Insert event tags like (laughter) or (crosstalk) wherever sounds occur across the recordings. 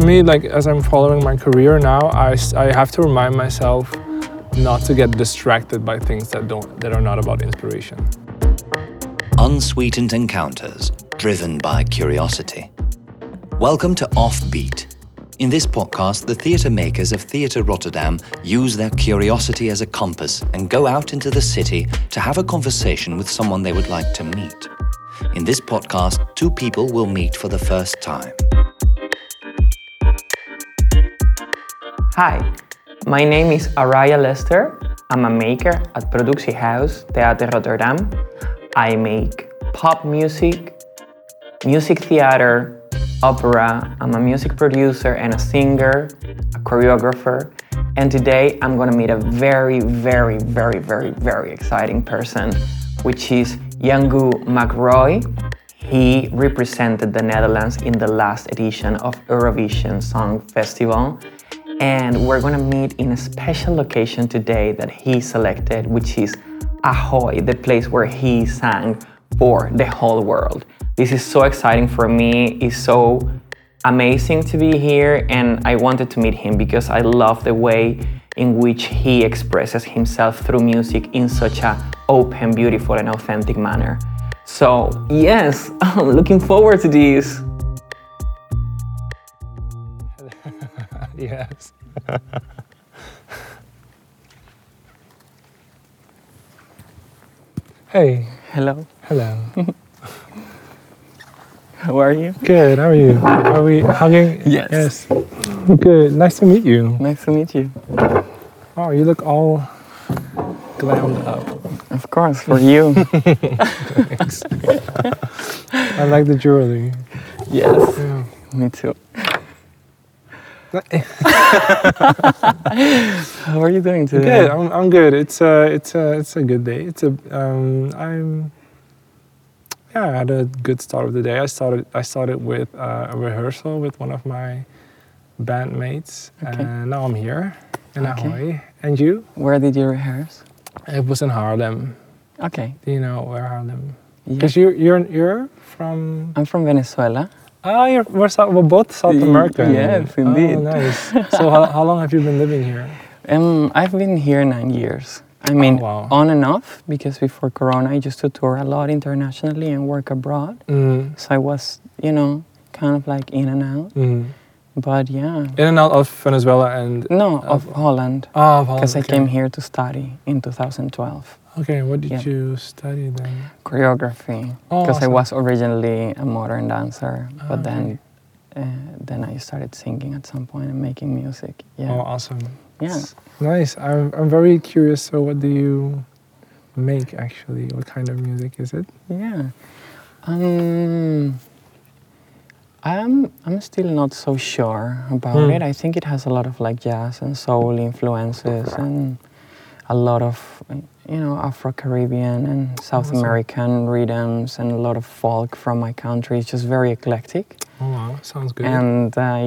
To me, like as I'm following my career now, I have to remind myself not to get distracted by things that don't that are not about inspiration. Unsweetened encounters driven by curiosity. Welcome to Offbeat. In this podcast, the theatre makers of Theatre Rotterdam use their curiosity as a compass and go out into the city to have a conversation with someone they would like to meet. In this podcast, two people will meet for the first time. Hi, my name is Araya Lester. I'm a maker at Productiehuis Theater Rotterdam. I make pop music, music theater, opera. I'm a music producer and a singer, a choreographer. And today I'm gonna meet a very, very, very, very, very exciting person, which is Jeangu Macrooy. He represented the Netherlands in the last edition of Eurovision Song Festival and we're gonna meet in a special location today that he selected, which is Ahoy, the place where he sang for the whole world. This is so exciting for me. It's so amazing to be here, and I wanted to meet him because I love the way in which he expresses himself through music in such a open, beautiful, and authentic manner. So yes, (laughs) I'm looking forward to this. Yes. (laughs) hey, Hello, hello. how are you? Good. How are you? Are we hugging? Yes. Yes. Good. Nice to meet you. Nice to meet you. Oh, you look all glammed up. Of course, for you. Thanks. (laughs) (laughs) I like the jewelry. yes, Yeah. me too. How are you doing today? Good. I'm, I'm good. It's a it's a it's a good day. It's a um I'm yeah I had a good start of the day. I started I started with uh, a rehearsal with one of my bandmates, Okay. and now I'm here in Okay. Ahoy. And you? Where did you rehearse? It was in Haarlem. Okay. Do you know where Haarlem? Yeah. Because you're you're you're from I'm from Venezuela. Oh you're we're, South, we're both South Y- American. yes, indeed. Oh, nice. (laughs) so how, how long have you been living here? Um, I've been here nine years. I mean, Oh, wow. on and off, because before Corona, I used to tour a lot internationally and work abroad. Mm, So I was, you know, kind of like in and out. mm. But yeah, In and out of Venezuela and no, of Holland, oh, because I came here to study in 2012. Okay, what did Yeah. you study then? choreography Oh, because I was originally a modern dancer, Ah, but then uh, then I started singing at some point and making music. Yeah, Oh, awesome. yeah. It's nice. I'm, I'm very curious. So, what do you make actually? What kind of music is it? Yeah. Um, I'm I'm still not so sure about Hmm. it. I think it has a lot of like jazz and soul influences and a lot of you know Afro Caribbean and South Awesome. American rhythms and a lot of folk from my country. It's just very eclectic. Oh, wow. Sounds good. And I,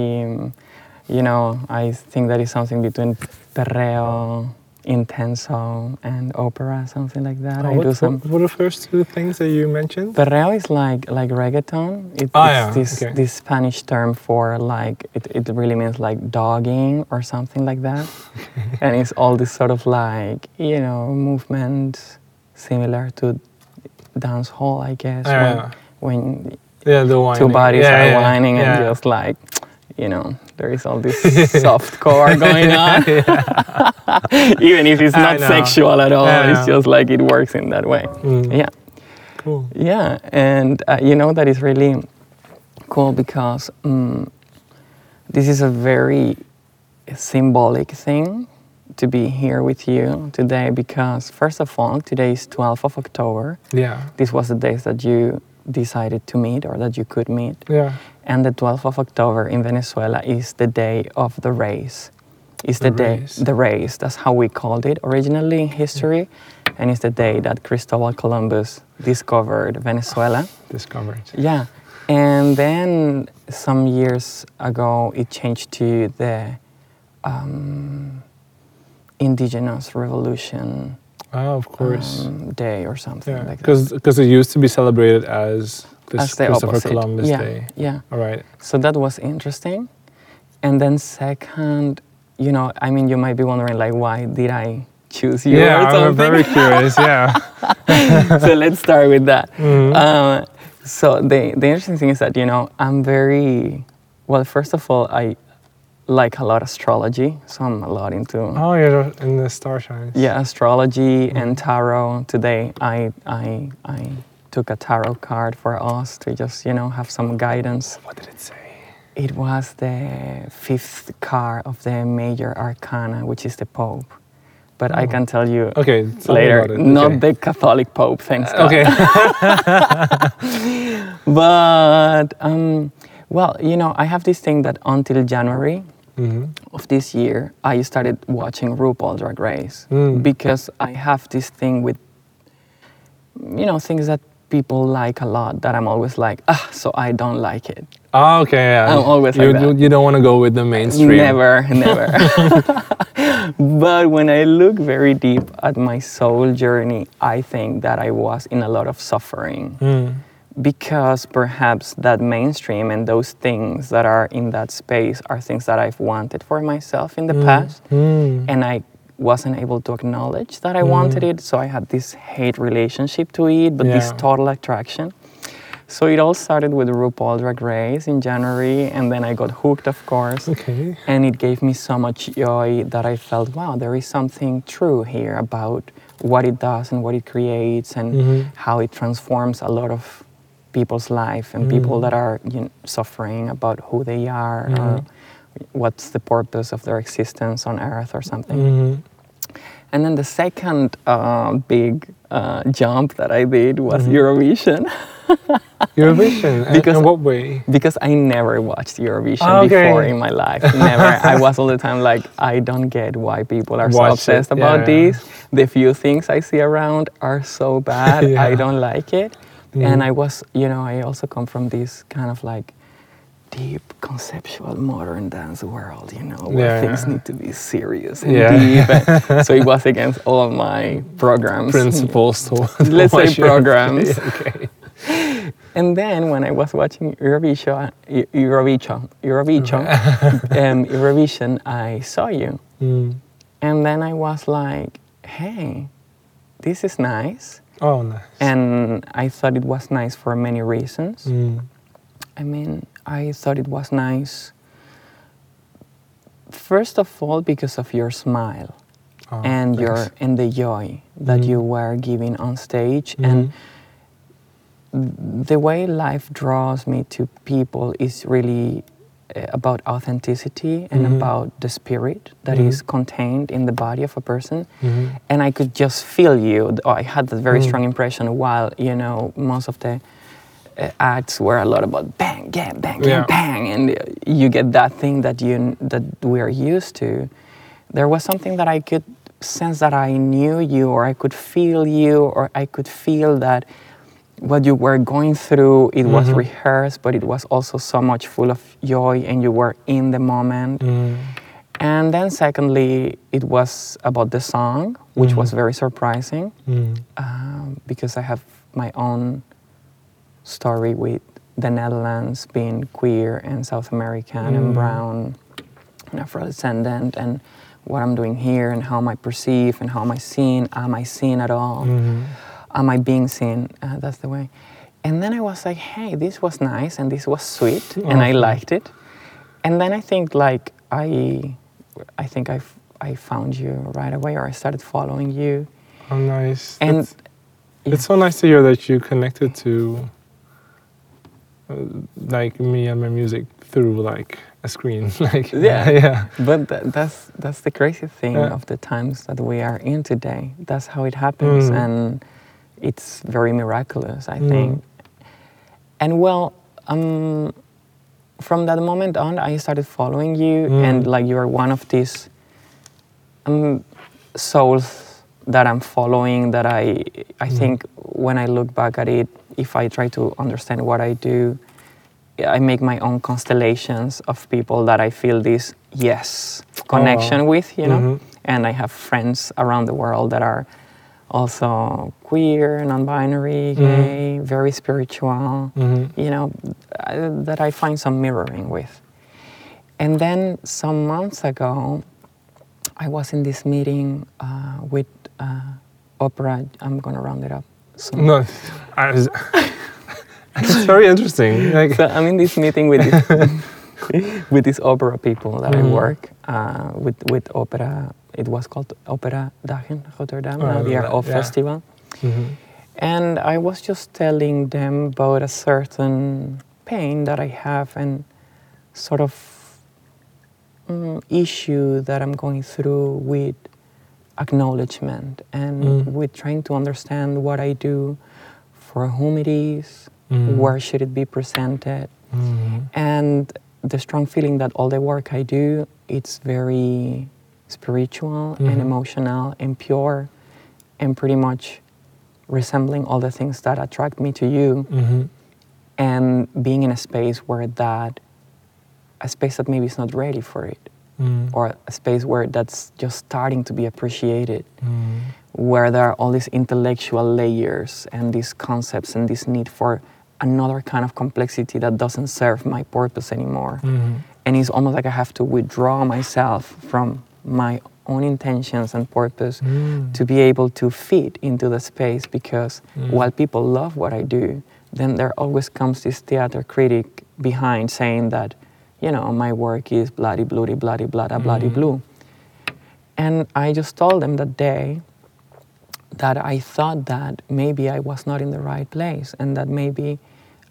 you know, I think that is something between perreo, intenso, and opera, something like that. Oh, I what, do some. what, are the first two things that you mentioned? Perreo is like like reggaeton. It, Ah, it's yeah, this okay. this Spanish term for like it, it really means like dogging or something like that. (laughs) and it's all this sort of like you know movement similar to dance hall, I guess. Yeah. when, when Yeah, the whining. two bodies yeah, are whining and just like you know there is all this (laughs) soft core (laughs) going on. (laughs) Even if it's not sexual at all it's just like it works in that way. Mm, yeah. Cool. yeah and uh, you know that is really cool because um, this is a very symbolic thing to be here with you today because first of all today is 12th of october. Yeah. this was the days that you decided to meet or that you could meet. Yeah. And the 12th of October in Venezuela is the day of the race. It's the, The day, race. the race. That's how we called it originally in history, and it's the day that Cristobal Columbus discovered Venezuela. Discovered. Yeah, and then some years ago it changed to the um, Indigenous Revolution Oh, of course. um, Day or something yeah. like that. Because it used to be celebrated as This as the Christopher opposite. Columbus yeah, Day. yeah. All right. So that was interesting. And then second, you know, I mean, you might be wondering like, why did I choose you yeah, I'm very curious. Yeah. (laughs) so let's start with that. Mhm. Uh, so the the interesting thing is that you know I'm very well. First of all, I like a lot astrology, so I'm a lot into oh, you're in the star shines. yeah astrology Mm-hmm. and tarot. Today I I I took a tarot card for us to just you know have some guidance. What did it say? It was the fifth card of the major arcana, which is the Pope. But I Oh. can tell you Okay. later, it. not the Catholic Pope, thanks God. Okay. (laughs) (laughs) But um, well, you know, I have this thing that until January hmm of this year, I started watching RuPaul Drag Race Mm. because I have this thing with, you know, things that people like a lot that I'm always like, ah, so I don't like it. Oh, okay. Yeah. I'm always you, like that. you don't want to go with the mainstream. Never, never. (laughs) (laughs) but when I look very deep at my soul journey, I think that I was in a lot of suffering Mm. because perhaps that mainstream and those things that are in that space are things that I've wanted for myself in the past. Mm. And I wasn't able to acknowledge that I mm-hmm. wanted it. So I had this hate relationship to it, but this total attraction. So it all started with RuPaul Drag Race in January, and then I got hooked, of course. Okay. And it gave me so much joy that I felt, wow, there is something true here about what it does and what it creates and Mhm. how it transforms a lot of people's life and people mm-hmm. that are you know, suffering about who they are or mm-hmm. What's the purpose of their existence on earth or something. hmm And then the second uh, big uh, jump that I did was Eurovision. (laughs) Eurovision. Because- in what way? Because I never watched Eurovision Ah, okay. before in my life. (laughs) Never. I was all the time like, I don't get why people are so Watch it, obsessed about yeah. this. The few things I see around are so bad. (laughs) Yeah. I don't like it. Mhm. And I was, you know, I also come from this kind of like deep conceptual modern dance world, you know, where Yeah, things yeah. need to be serious and Yeah. deep. And (laughs) so it was against all my programs. Principles to (laughs) Let's say (laughs) programs. okay. And then when I was watching Eurovision, Eu- Eurovision, Eurovision, um, Eurovision, I saw you, Mm. and then I was like, "Hey, this is nice," Oh, nice. and I thought it was nice for many reasons. Mm. I mean, I thought it was nice. First of all, because of your smile Oh, and your and the joy that Mhm. you were giving on stage, Mhm. and the way life draws me to people is really uh, about authenticity and Mhm. about the spirit that Mhm. is contained in the body of a person Mhm. and i could just feel you oh, i had that very Mm. strong impression while you know most of the acts were a lot about bang bang bang Yeah. bang and you get that thing that you that we are used to there was something that i could sense that i knew you or i could feel you or i could feel that what you were going through it was Mhm. rehearsed but it was also so much full of joy and you were in the moment Mm. and then secondly it was about the song which was very surprising Mm. um, because i have my own story with the netherlands being queer and south american and Mm. brown and afro-descendant and what i'm doing here and how am i perceived and how am i seen am i seen at all Mhm. am I being seen? Uh, that's the way. And then I was like, hey, this was nice and this was sweet and I liked it. And then I think like I, I think I, f- I found you right away or I started following you. Oh, nice. And It's, it's so nice to hear that you connected to like me and my music through like a screen. (laughs) like Yeah. (laughs) yeah. But tha- that's that's the crazy thing Yeah. of the times that we are in today. That's how it happens, Mm. and it's very miraculous, I Mm. think. And well, um, from that moment on, I started following you, Mm. and like you are one of these um, souls that I'm following. That I I Mm. think when I look back at it, if I try to understand what I do, I make my own constellations of people that I feel this yes connection with, you know. Mhm. And I have friends around the world that are also queer, non-binary, gay, very spiritual. You know, that I find some mirroring with. And then some months ago, I was in this meeting uh, with uh, opera. I'm gonna round it up. Soon. No, (laughs) I (laughs) it's very interesting. Like, so I'm in this meeting with this, (laughs) with these opera people that I work uh, with with opera. It was called Opera Dagen Rotterdam, Oh, I now the remember Year that, of yeah. Festival. And I was just telling them about a certain pain that I have and sort of mm, issue that I'm going through with acknowledgement and Mm. with trying to understand what I do, for whom it is, Mm. where should it be presented, Mhm. and the strong feeling that all the work I do it's very spiritual and Mhm. emotional and pure and pretty much resembling all the things that attract me to you Mhm. and being in a space where that a space that maybe is not ready for it Mm. or a space where that's just starting to be appreciated Mm. where there are all these intellectual layers and these concepts and this need for another kind of complexity that doesn't serve my purpose anymore Mhm. and it's almost like i have to withdraw myself from my own intentions and purpose Mm. to be able to fit into the space because while people love what I do, then there always comes this theater critic behind saying that, you know, my work is bloody, bloody, bloody, bloody, bloody, blue. And I just told them that day that I thought that maybe I was not in the right place and that maybe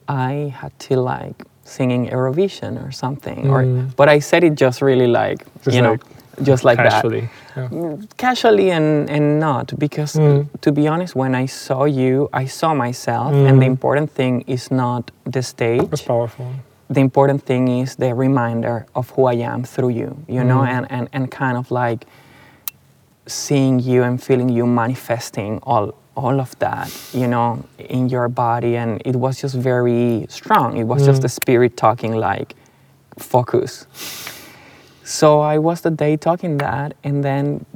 I had to like singing Eurovision or something. Or, but I said it just really like, Just you know, just like that Casually. Yeah. casually and, and not because Mm. to be honest when i saw you i saw myself and the Mm. important thing is not the stage That's powerful. The important thing is the reminder of who i am through you you know Mm. and, and, and kind of like seeing you and feeling you manifesting all all of that you know in your body and it was just very strong it was just Mm. the spirit talking like focus so I was the day talking that, and then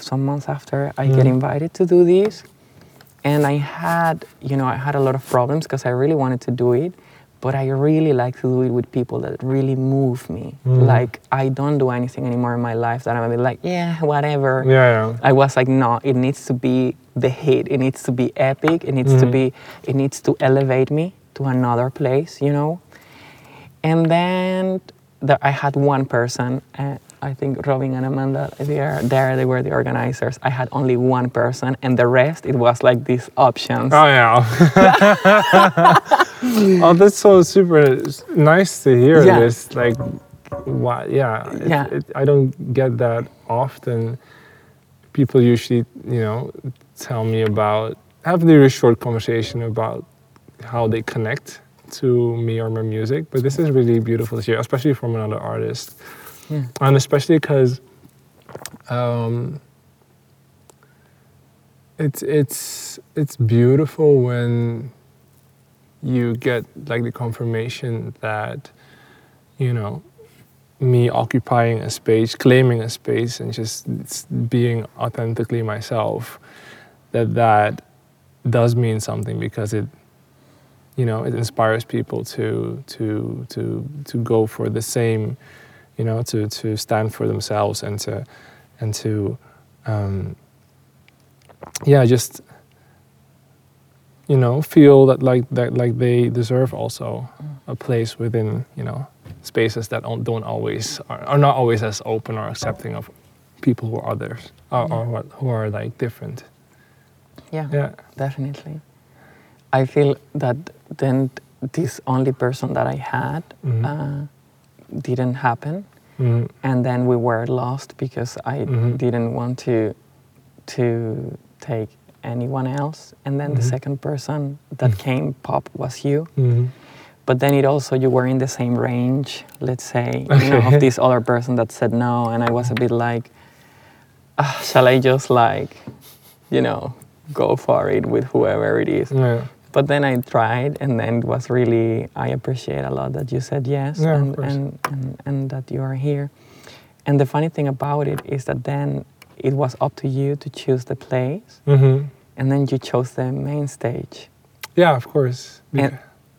some months after, I get Mm. invited to do this, and I had, you know, I had a lot of problems because I really wanted to do it, but I really like to do it with people that really move me. Mm. Like I don't do anything anymore in my life that I'm a bit like, yeah, whatever. Yeah, yeah. I was like, no, it needs to be the hit. It needs to be epic. It needs to Mhm. be, it needs to elevate me to another place, you know. And then the, I had one person. Uh, I think Robin and Amanda, they are there. They were the organizers. I had only one person, and the rest it was like these options. Oh yeah. (laughs) oh, that's so super nice to hear. Yeah. This like, what? Yeah. It- Yeah. it- I don't get that often. People usually, you know, tell me about have a very short conversation about how they connect to me or my music. But this is really beautiful to hear, especially from another artist, Yeah. and especially because. Um, it's it's it's beautiful when you get like the confirmation that you know me occupying a space claiming a space and just being authentically myself that that does mean something because it you know it inspires people to to to to go for the same you know to to stand for themselves and to and to um, yeah just you know feel that like that like they deserve also a place within you know spaces that don't, don't always are, are not always as open or accepting of people who are others or, or what, who are like different Yeah, yeah definitely. I feel that then this only person that I had Mhm. uh, didn't happen, Mhm. and then we were lost because I Mhm. didn't want to to take anyone else. And then the Mhm. second person that came pop was you. Mhm. But then it also you were in the same range, let's say, you know, of this other person that said no, and I was a bit like, ah, shall I just like, you know, go for it with whoever it is? yeah But then I tried, and then it was really I appreciate a lot that you said yes, Yeah, and, and, and and that you are here. And the funny thing about it is that then it was up to you to choose the place, hmm and then you chose the main stage. Yeah, of course. And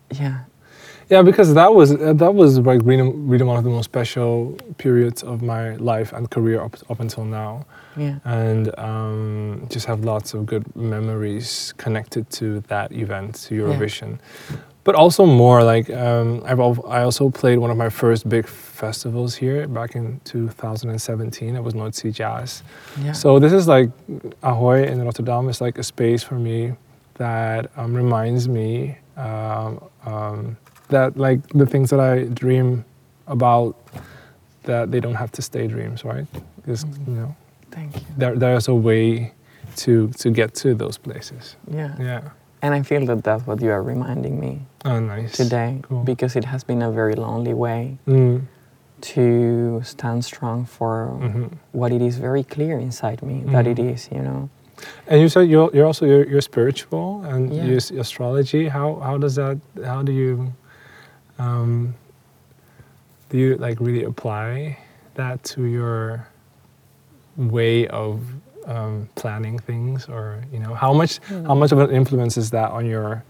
yeah, Yeah, because that was uh, that was like really, really one of the most special periods of my life and career up, up until now, yeah, and um, just have lots of good memories connected to that event, to Eurovision. But also more like um, I've I also played one of my first big festivals here back in 2017. It was North Sea Jazz. yeah. So this is like Ahoy in Rotterdam is like a space for me that um, reminds me um, um, that like the things that I dream about that they don't have to stay dreams, right? Because you know Thank you. there there's a way to to get to those places. Yeah. Yeah. And I feel that that's what you are reminding me Oh, nice. today Cool. because it has been a very lonely way Mm. to stand strong for hmm what it is very clear inside me that Mhm. it is, you know. And you said you're, you're also you're, you're spiritual and Yeah. you use astrology. How how does that? How do you um, do you like really apply that to your way of um, planning things, or you know how much how much of an influence is that on your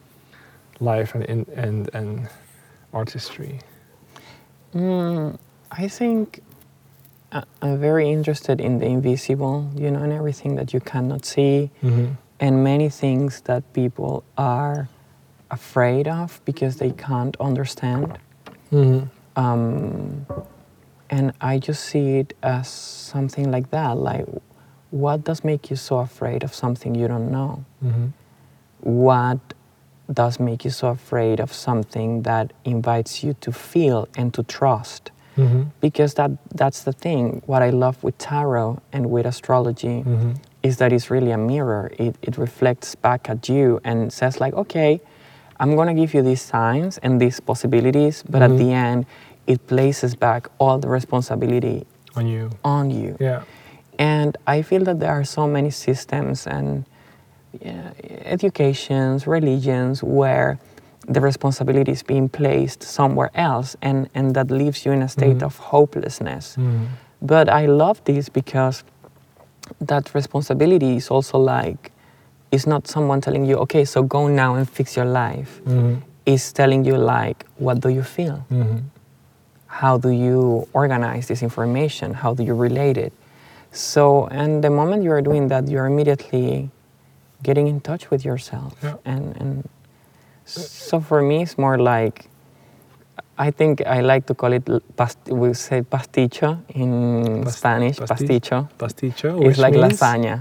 life and in, and and artistry? Mm, I think I- I'm very interested in the invisible, you know, and everything that you cannot see, Mm-hmm. and many things that people are afraid of because they can't understand. Mm-hmm. Um, and I just see it as something like that. Like, what does make you so afraid of something you don't know? Mm-hmm. What does make you so afraid of something that invites you to feel and to trust? Mm-hmm. Because that, that's the thing. What I love with tarot and with astrology Mm-hmm. is that it's really a mirror. It, it reflects back at you and says, like, okay, I'm going to give you these signs and these possibilities, but Mhm. at the end, it places back all the responsibility On you. on you. Yeah. And I feel that there are so many systems and yeah, educations, religions where the responsibility is being placed somewhere else, and, and that leaves you in a state Mhm. of hopelessness. Mm-hmm. But I love this because that responsibility is also like, it's not someone telling you, okay, so go now and fix your life. Mm-hmm. It's telling you, like, what do you feel? Mm-hmm. How do you organize this information? How do you relate it? So, and the moment you are doing that, you're immediately getting in touch with yourself. Yeah. And, and so for me, it's more like, I think I like to call it, past, we say pasticho in Spanish, pasti- pasticho. Pasticho. It's like means- lasagna.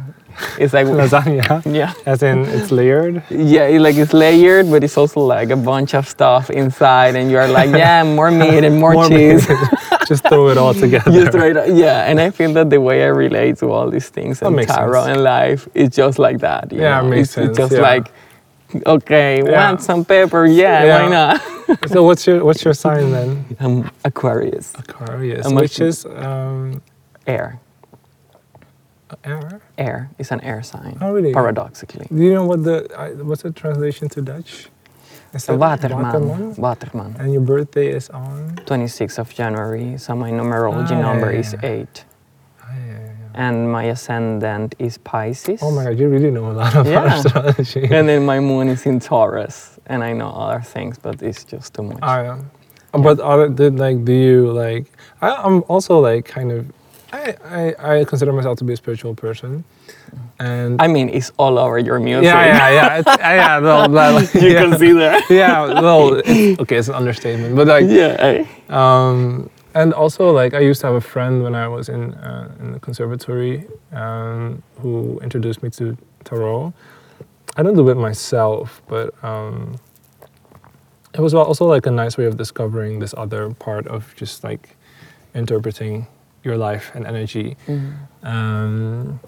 It's like (laughs) lasagna. Yeah. As in, it's layered. Yeah, it, like it's layered, but it's also like a bunch of stuff inside, and you're like, yeah, (laughs) more meat and more, cheese. (laughs) Just throw it all together. Just right, yeah. And I feel that the way I relate to all these things That and tarot sense. and life is just like that. you Yeah, it makes it's, sense, It's just yeah. like, (laughs) okay, Yeah. want some pepper? Yeah, Yeah. why not? (laughs) so what's your what's your sign then? I'm Aquarius, Aquarius, which is um, air. air. Air is an air sign. Oh, really? Paradoxically. Do you know what the I- what's the translation to Dutch? Is Waterman. Waterman? Waterman. And your birthday is on. 26th of January, so my numerology Ah, number yeah, is 8. Ah, yeah, yeah, yeah. And my ascendant is Pisces. Oh my God, you really know a lot about Yeah. astrology. And then my moon is in Taurus, and I know other things, but it's just too much. I am. But other did like do you like? I, I'm also like kind of. I, I I consider myself to be a spiritual person, and I mean, it's all over your music. yeah yeah yeah it's, yeah (laughs) yeah no, like, you yeah, can see that. yeah well okay it's an understatement but like yeah. um and also like I used to have a friend when I was in uh, in the conservatory um, who introduced me to tarot. I don't do it myself, but um, it was also like a nice way of discovering this other part of just like interpreting your life and energy. Mhm. Um,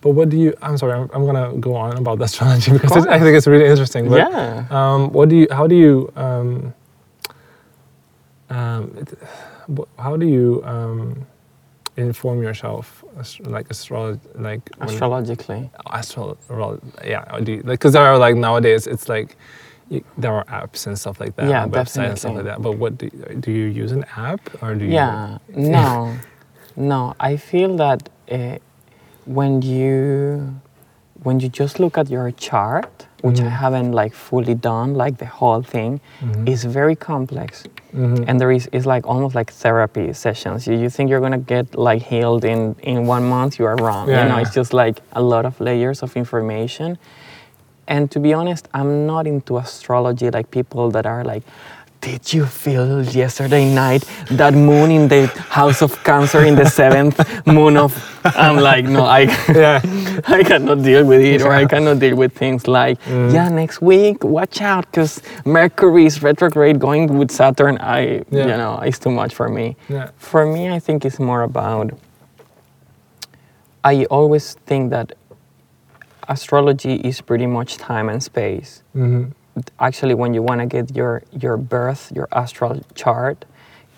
but what do you? I'm sorry, I'm, I'm gonna go on about the (laughs) astrology because I think it's really interesting. But, Yeah. Um, what do you? How do you? Um, um, it, how do you um, inform yourself, like astrology, like Astrologically. astro, yeah, because there are like nowadays it's like you, there are apps and stuff like that, Yeah, and websites and stuff like that. But what do do you use an app or do you? Yeah. (laughs) No. No. I feel that uh, when you when you just look at your chart, which I Mhm. haven't like fully done, like the whole thing, Mhm. is very complex. Mhm. And there is it's like almost like therapy sessions. You, you think you're gonna get like healed in in one month, you are wrong. Yeah, you know, yeah. it's just like a lot of layers of information. And to be honest, I'm not into astrology like people that are like, did you feel yesterday night that moon in the house of cancer in the seventh moon of I'm like, no, I yeah. (laughs) I cannot deal with it, or I cannot deal with things like, Mm. yeah, next week, watch out, because Mercury is retrograde going with Saturn. I, Yeah. you know, it's too much for me. Yeah. For me, I think it's more about. I always think that astrology is pretty much time and space. hmm Actually, when you want to get your your birth, your astral chart,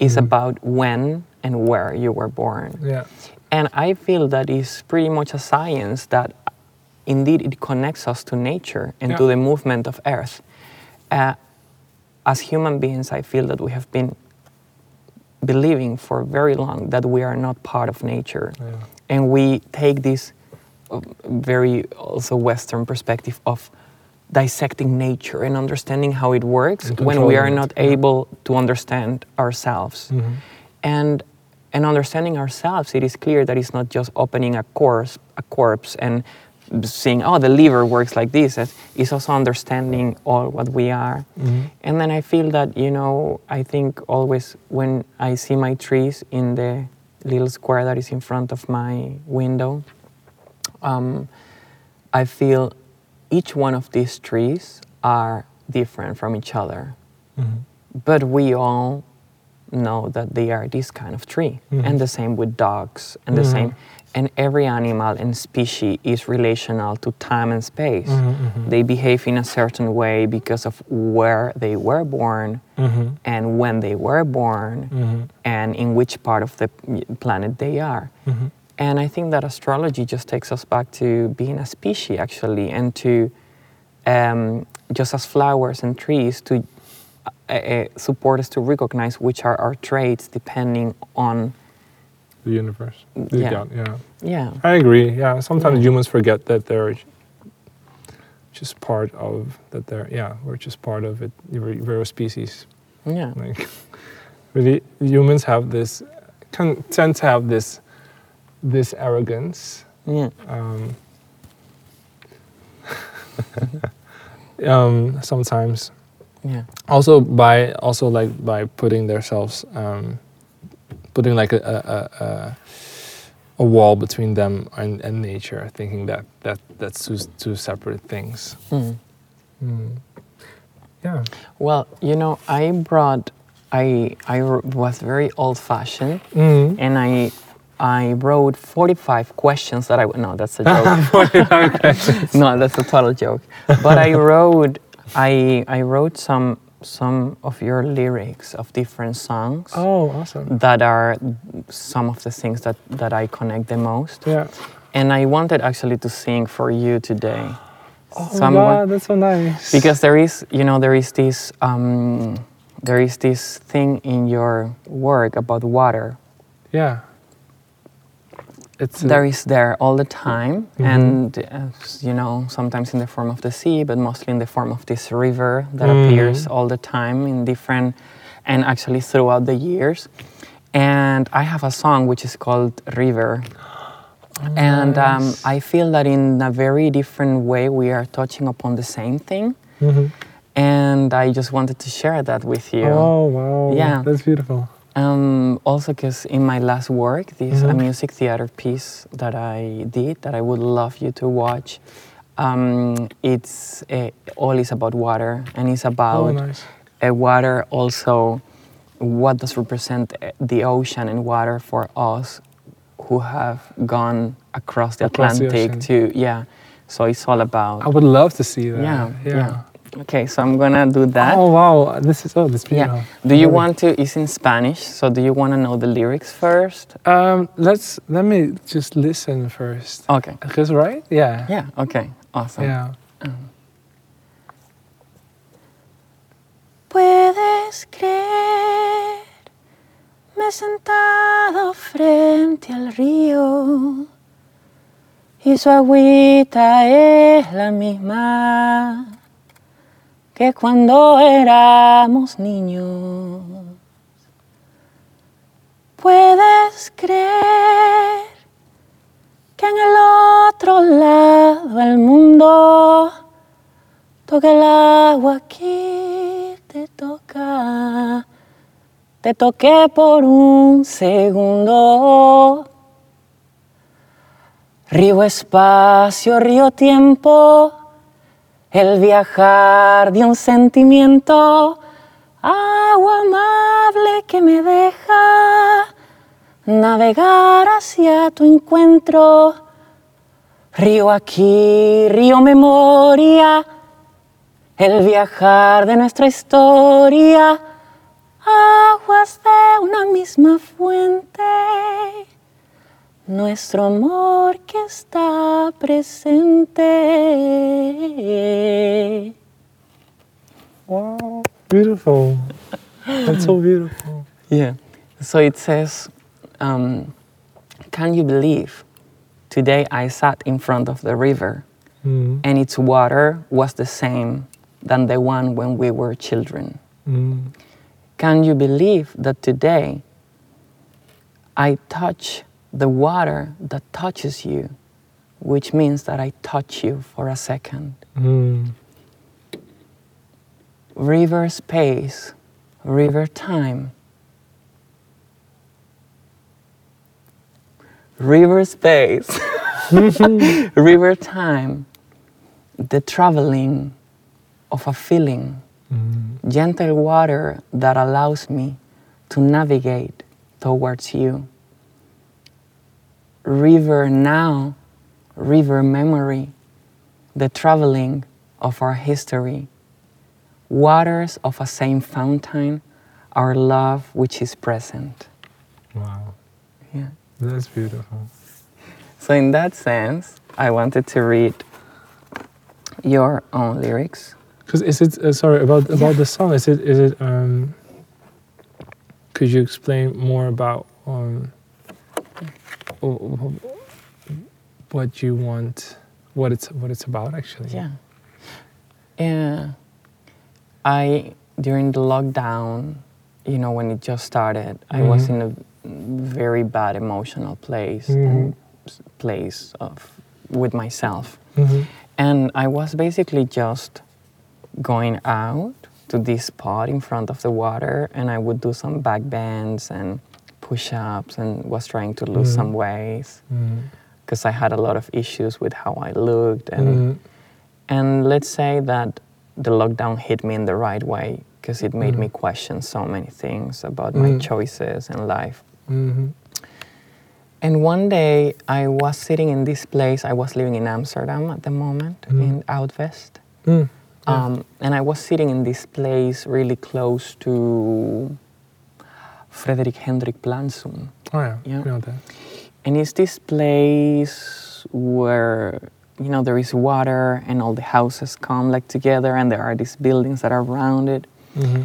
is Mhm. about when and where you were born. Yeah. And I feel that is pretty much a science that indeed it connects us to nature and to the movement of Earth. Uh, as human beings, I feel that we have been believing for very long that we are not part of nature. Yeah. And we take this uh, very also Western perspective of dissecting nature and understanding how it works when we are not it, able to understand ourselves. Mhm. And and understanding ourselves, it is clear that it's not just opening a corpse, a corpse and seeing, oh, the liver works like this. It's- also understanding all what we are. Mhm. And then I feel that, you know, I think always when I see my trees in the little square that is in front of my window, um, I feel each one of these trees are different from each other Mhm. but we all know that they are this kind of tree Mhm. and the same with dogs and the Mhm. same and every animal and species is relational to time and space Mhm, mhm. they behave in a certain way because of where they were born and when they were born and in which part of the planet they are. And I think that astrology just takes us back to being a species, actually, and to um, just as flowers and trees, to uh, uh, support us to recognize which are our traits depending on, The universe. The Yeah. God, yeah. yeah, I agree. Yeah. Sometimes Yeah. humans forget that they're just part of that. They're yeah. We're just part of it. We're, we're a species. yeah, Like (laughs) really, humans have this can tend to have this this arrogance. yeah, Um, (laughs) um, sometimes yeah, also by also like by putting themselves um, putting like a a, a, a wall between them and, and nature thinking that that that's two, two separate things Mm. Mm. yeah Well, you know, I brought, I I was very old fashioned mm. and I, I wrote 45 questions that I, no, that's a (laughs) joke. 45 questions. (laughs) no, that's a total joke. But I wrote, I, I wrote some, some of your lyrics of different songs oh awesome that are some of the things that, that I connect the most. yeah And I wanted actually to sing for you today. oh So my god that's so nice because there is, you know, there is this, um, there is this thing in your work about water yeah it's there is there all the time Mhm. and uh, you know sometimes in the form of the sea but mostly in the form of this river that Mhm. appears all the time in different and actually throughout the years and i have a song which is called river and um, Oh, i feel that in a very different way we are touching upon the same thing Mhm. and i just wanted to share that with you oh wow Yeah. that's beautiful um, also, because in my last work, this a Mhm. music theater piece that I did that I would love you to watch. Um, it's uh, all is about water, and it's oh about nice uh, water. Also, what does represent uh, the ocean and water for us who have gone across the Across Atlantic ocean. to yeah. So it's all about i would love to see that yeah, yeah Okay, so I'm gonna do that. oh wow this is oh this is beautiful Yeah. Do you Really. want to? It's in Spanish. So do you want to know the lyrics first? Um, let's let me just listen first. Okay. Because right? Yeah. Yeah. Okay. Awesome. Yeah. Puedes creer, me he sentado frente al río y su agüita es la misma que cuando éramos niños. Puedes creer que en el otro lado del mundo toca el agua aquí te toca. Te toqué por un segundo. Río espacio, río tiempo, el viajar de un sentimiento, agua amable que me deja navegar hacia tu encuentro. Río aquí, río memoria, el viajar de nuestra historia, aguas de una misma fuente nuestro amor que está presente. Wow, beautiful. That's so beautiful. Yeah. So it says, um, Can you believe? Today I sat in front of the river Mm, and its water was the same than the one when we were children. mm, Can you believe that today I touch the water that touches you, which means that I touch you for a second? mm, River space, river time. River space, (laughs) river time, the traveling of a feeling, mm, gentle water that allows me to navigate towards you. River now, river memory, the traveling of our history, waters of a same fountain, our love which is present. wow, Yeah. that's beautiful. So, in that sense, I wanted to read your own lyrics. Because is it uh, sorry about about the song? Is it is it um? Could you explain more about um? What you want, what it's what it's about actually? Yeah. Yeah. I, during the lockdown, you know, when it just started, I was Mhm. in a very bad emotional place, Mhm. place of with myself. Mhm. And I was basically just going out to this spot in front of the water, and I would do some back bends and push ups and was trying to lose Mhm. some weight Mm, because I had a lot of issues with how I looked. And, mm, and let's say that the lockdown hit me in the right way because it made me Mhm. question so many things about my Mhm. choices in life. mhm, And one day I was sitting in this place. I was living in Amsterdam at the moment, Mhm. in Oudwest. mm, Yeah. Um, and I was sitting in this place really close to Frederik Hendrikplantsoen. Oh yeah, Yeah. Know that. And it's this place where, you know, there is water and all the houses come like together and there are these buildings that are around it. Mhm.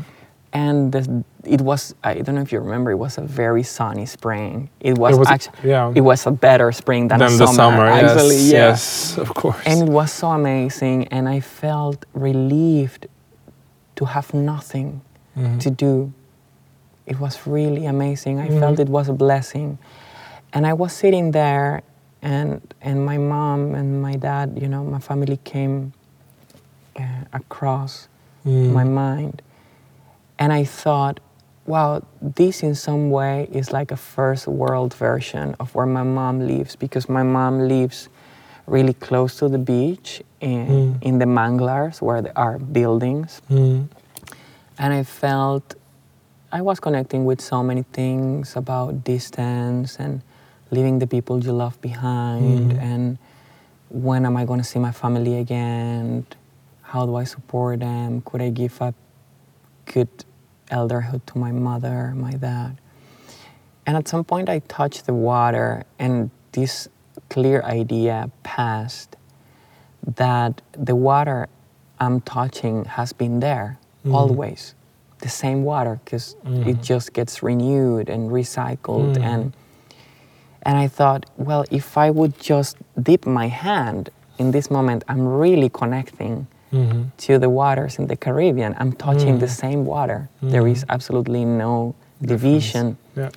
And the, it was, I don't know if you remember, it was a very sunny spring. It was, It was- actually, yeah. it was a better spring than, a Then the summer, actually. yes, yeah. yes, of course. And it was so amazing, and I felt relieved to have nothing Mhm. to do. It was really amazing. I Mhm. felt it was a blessing. And I was sitting there, and, and my mom and my dad, you know, my family came uh, across Mm. my mind. And I thought, wow, this in some way is like a first world version of where my mom lives because my mom lives really close to the beach in, Mm. in the manglars where there are buildings. Mm. And I felt I was connecting with so many things about distance and leaving the people you love behind Mhm. and when am I going to see my family again? How do I support them? Could I give a good elderhood to my mother, my dad? And at some point, I touched the water, and this clear idea passed that the water I'm touching has been there Mhm. always. The same water, because it Mhm. just gets renewed and recycled. Mhm. And, And I thought, well, if I would just dip my hand in this moment, I'm really connecting Mm-hmm. to the waters in the Caribbean. I'm touching the same water. There is absolutely no division. Yeah.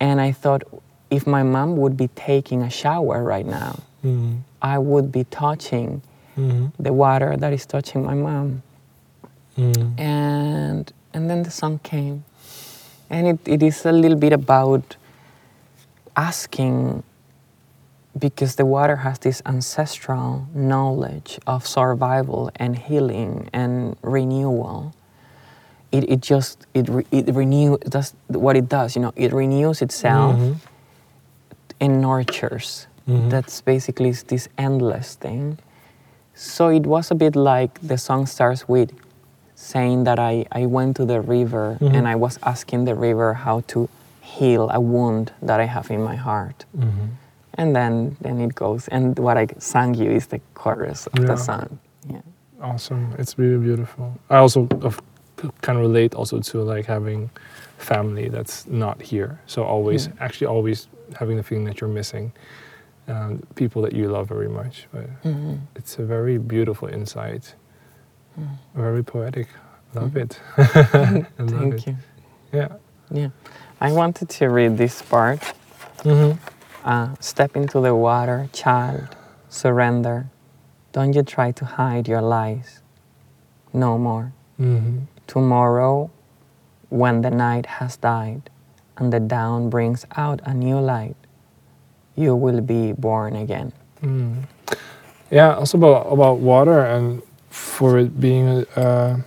And I thought, if my mom would be taking a shower right now, Mm-hmm. I would be touching Mm-hmm. the water that is touching my mom. Mm-hmm. And and then the song came. And it, it is a little bit about asking because the water has this ancestral knowledge of survival and healing and renewal. It, it just it, re, it renew that's what it does you know it renews itself Mhm. and nurtures Mhm. that's basically this endless thing so it was a bit like the song starts with saying that I, I went to the river Mhm. and I was asking the river how to heal a wound that I have in my heart. Mm-hmm. And then, then it goes. And what I sang you is the chorus of Yeah. the song. Yeah. Awesome. It's really beautiful. I also can relate also to like having family that's not here. So always, Mm. actually, always having the feeling that you're missing um, people that you love very much. But Mhm. it's a very beautiful insight. Very poetic. Love it. (laughs) (laughs) Love Mm. Thank it. you. Yeah. Yeah. I wanted to read this part. Mm-hmm. Uh, step into the water, child. Surrender. Don't you try to hide your lies. No more. Mm-hmm. Tomorrow, when the night has died and the dawn brings out a new light, you will be born again. Mm. Yeah, also about about water and for it being a,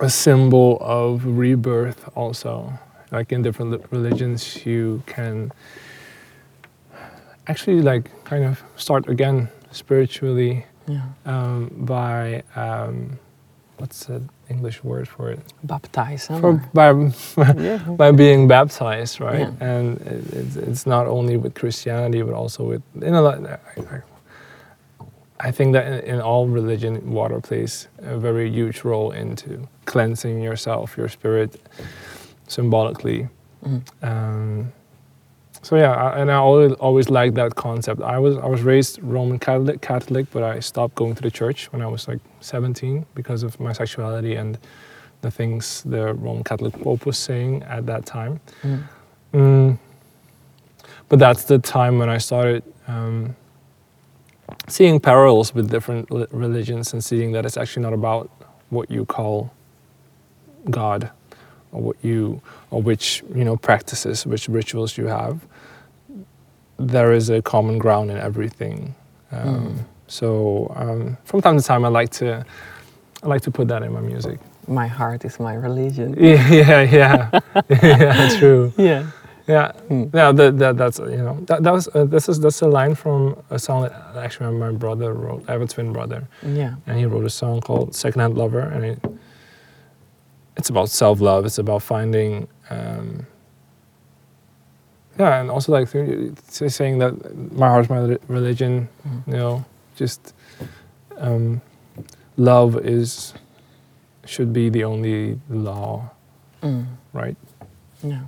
a symbol of rebirth. Also, like in different religions, you can actually like kind of start again spiritually Yeah. um, by um, what's the English word for it? Baptize them. For, by (laughs) yeah. by being baptized, right? Yeah. And it, it's, it's not only with Christianity, but also with in a lot. I, I- I think that in, in all religion, water plays a very huge role into cleansing yourself, your spirit, symbolically. Mm. Um, so yeah, I, and I always always liked that concept. I was I was raised Roman Catholic, Catholic, but I stopped going to the church when I was like 17 because of my sexuality and the things the Roman Catholic Pope was saying at that time. Mm. Mm. But that's the time when I started um, seeing parallels with different religions and seeing that it's actually not about what you call God or what you or which you know practices, which rituals you have. There is a common ground in everything. Um, So um, from time to time, I like to I like to put that in my music. My heart is my religion. (laughs) Yeah, yeah, yeah, (laughs) (laughs) yeah. True. Yeah. Yeah, Mm. yeah. That, that that's you know that, that was uh, this is that's a line from a song that actually my brother wrote. I have a twin brother, Yeah. and he wrote a song called "Secondhand Lover," and it, it's about self love. It's about finding. Um, yeah, and also like saying that my heart's my religion. Mm. You know, just um, love is should be the only law, Mm. right? Yeah.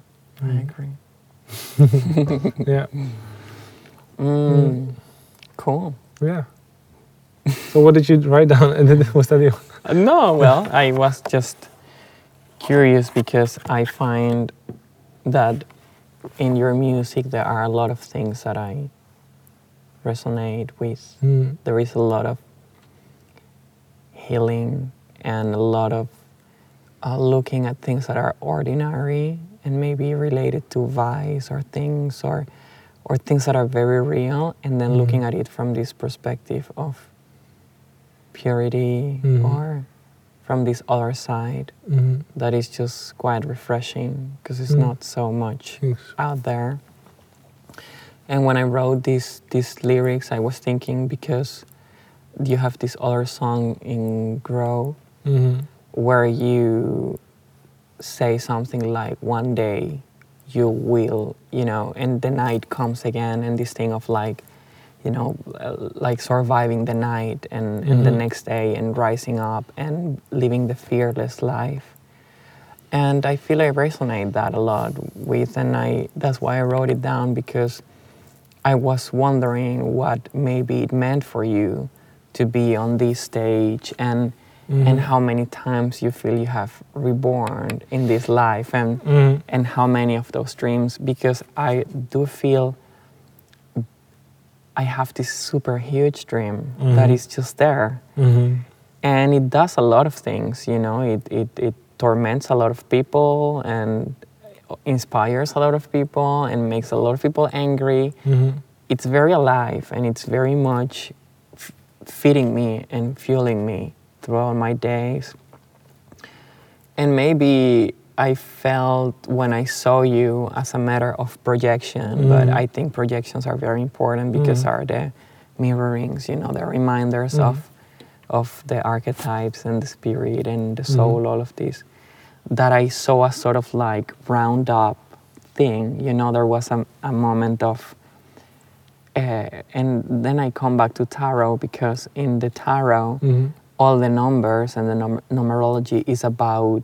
I Mm. agree. (laughs) Yeah. Mm. Cool. Yeah. So what did you write down? (laughs) And then was that the Uh, No, well, I was just curious because I find that in your music there are a lot of things that I resonate with. Mm, There is a lot of healing and a lot of uh, looking at things that are ordinary and maybe related to vice or things or or things that are very real and then Mhm. looking at it from this perspective of purity Mhm. or from this other side mm, that is just quite refreshing because it's Mm. not so much thanks. out there. And when I wrote these these lyrics, I was thinking because you have this other song in Grow where you say something like one day you will, you know, and the night comes again, and this thing of like, you know, uh, like surviving the night and, and the Mhm. next day and rising up and living the fearless life. And I feel I resonate that a lot with, and I that's why I wrote it down because I was wondering what maybe it meant for you to be on this stage and Mm-hmm. and how many times you feel you have reborn in this life and Mhm. and how many of those dreams because I do feel I have this super huge dream that Mhm. is just there Mhm. and it does a lot of things you know it, it, it torments a lot of people and inspires a lot of people and makes a lot of people angry Mhm. it's very alive and it's very much f- feeding me and fueling me throughout my days and maybe i felt when i saw you as a matter of projection but Mhm. i think projections are very important because Mhm. are the mirrorings you know the reminders Mhm. of of the archetypes and the spirit and the soul all of this that i saw a sort of like round up thing you know there was a, a moment of uh, and then I come back to tarot because in the tarot, Mhm. All the numbers and the num- numerology is about,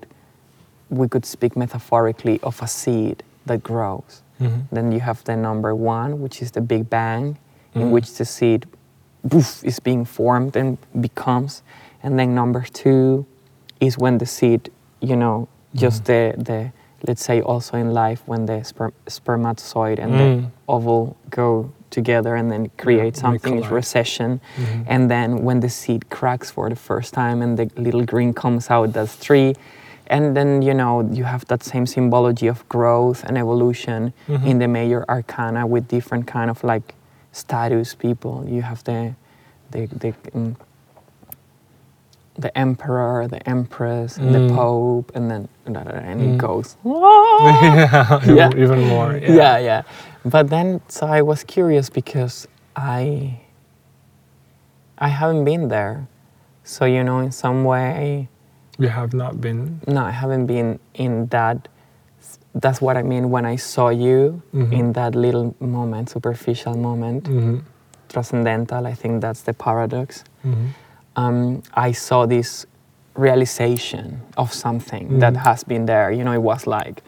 we could speak metaphorically of a seed that grows. Mhm. Then you have the number one, which is the Big Bang, in Mhm. which the seed poof, is being formed and becomes. And then number two is when the seed, you know, just the, the let's say also in life when the sper- spermatozoid and Mm. the oval go together and then create they something is recession. Mhm. And then when the seed cracks for the first time and the little green comes out, that's three. And then, you know, you have that same symbology of growth and evolution Mhm. in the major arcana with different kind of like status people. You have the, the, the, um, the emperor, the empress, and the Mm. pope, and then and Mm. goes. (laughs) yeah, even- Yeah. even more. Yeah. yeah, yeah. But then, so I was curious because I, I haven't been there. So you know, in some way, You have not been. no, I haven't been in that. That's what I mean when I saw you Mhm. in that little moment, superficial moment, Mhm. transcendental. I think that's the paradox. Mhm. Um, I saw this realization of something that Mm. has been there. You know, it was like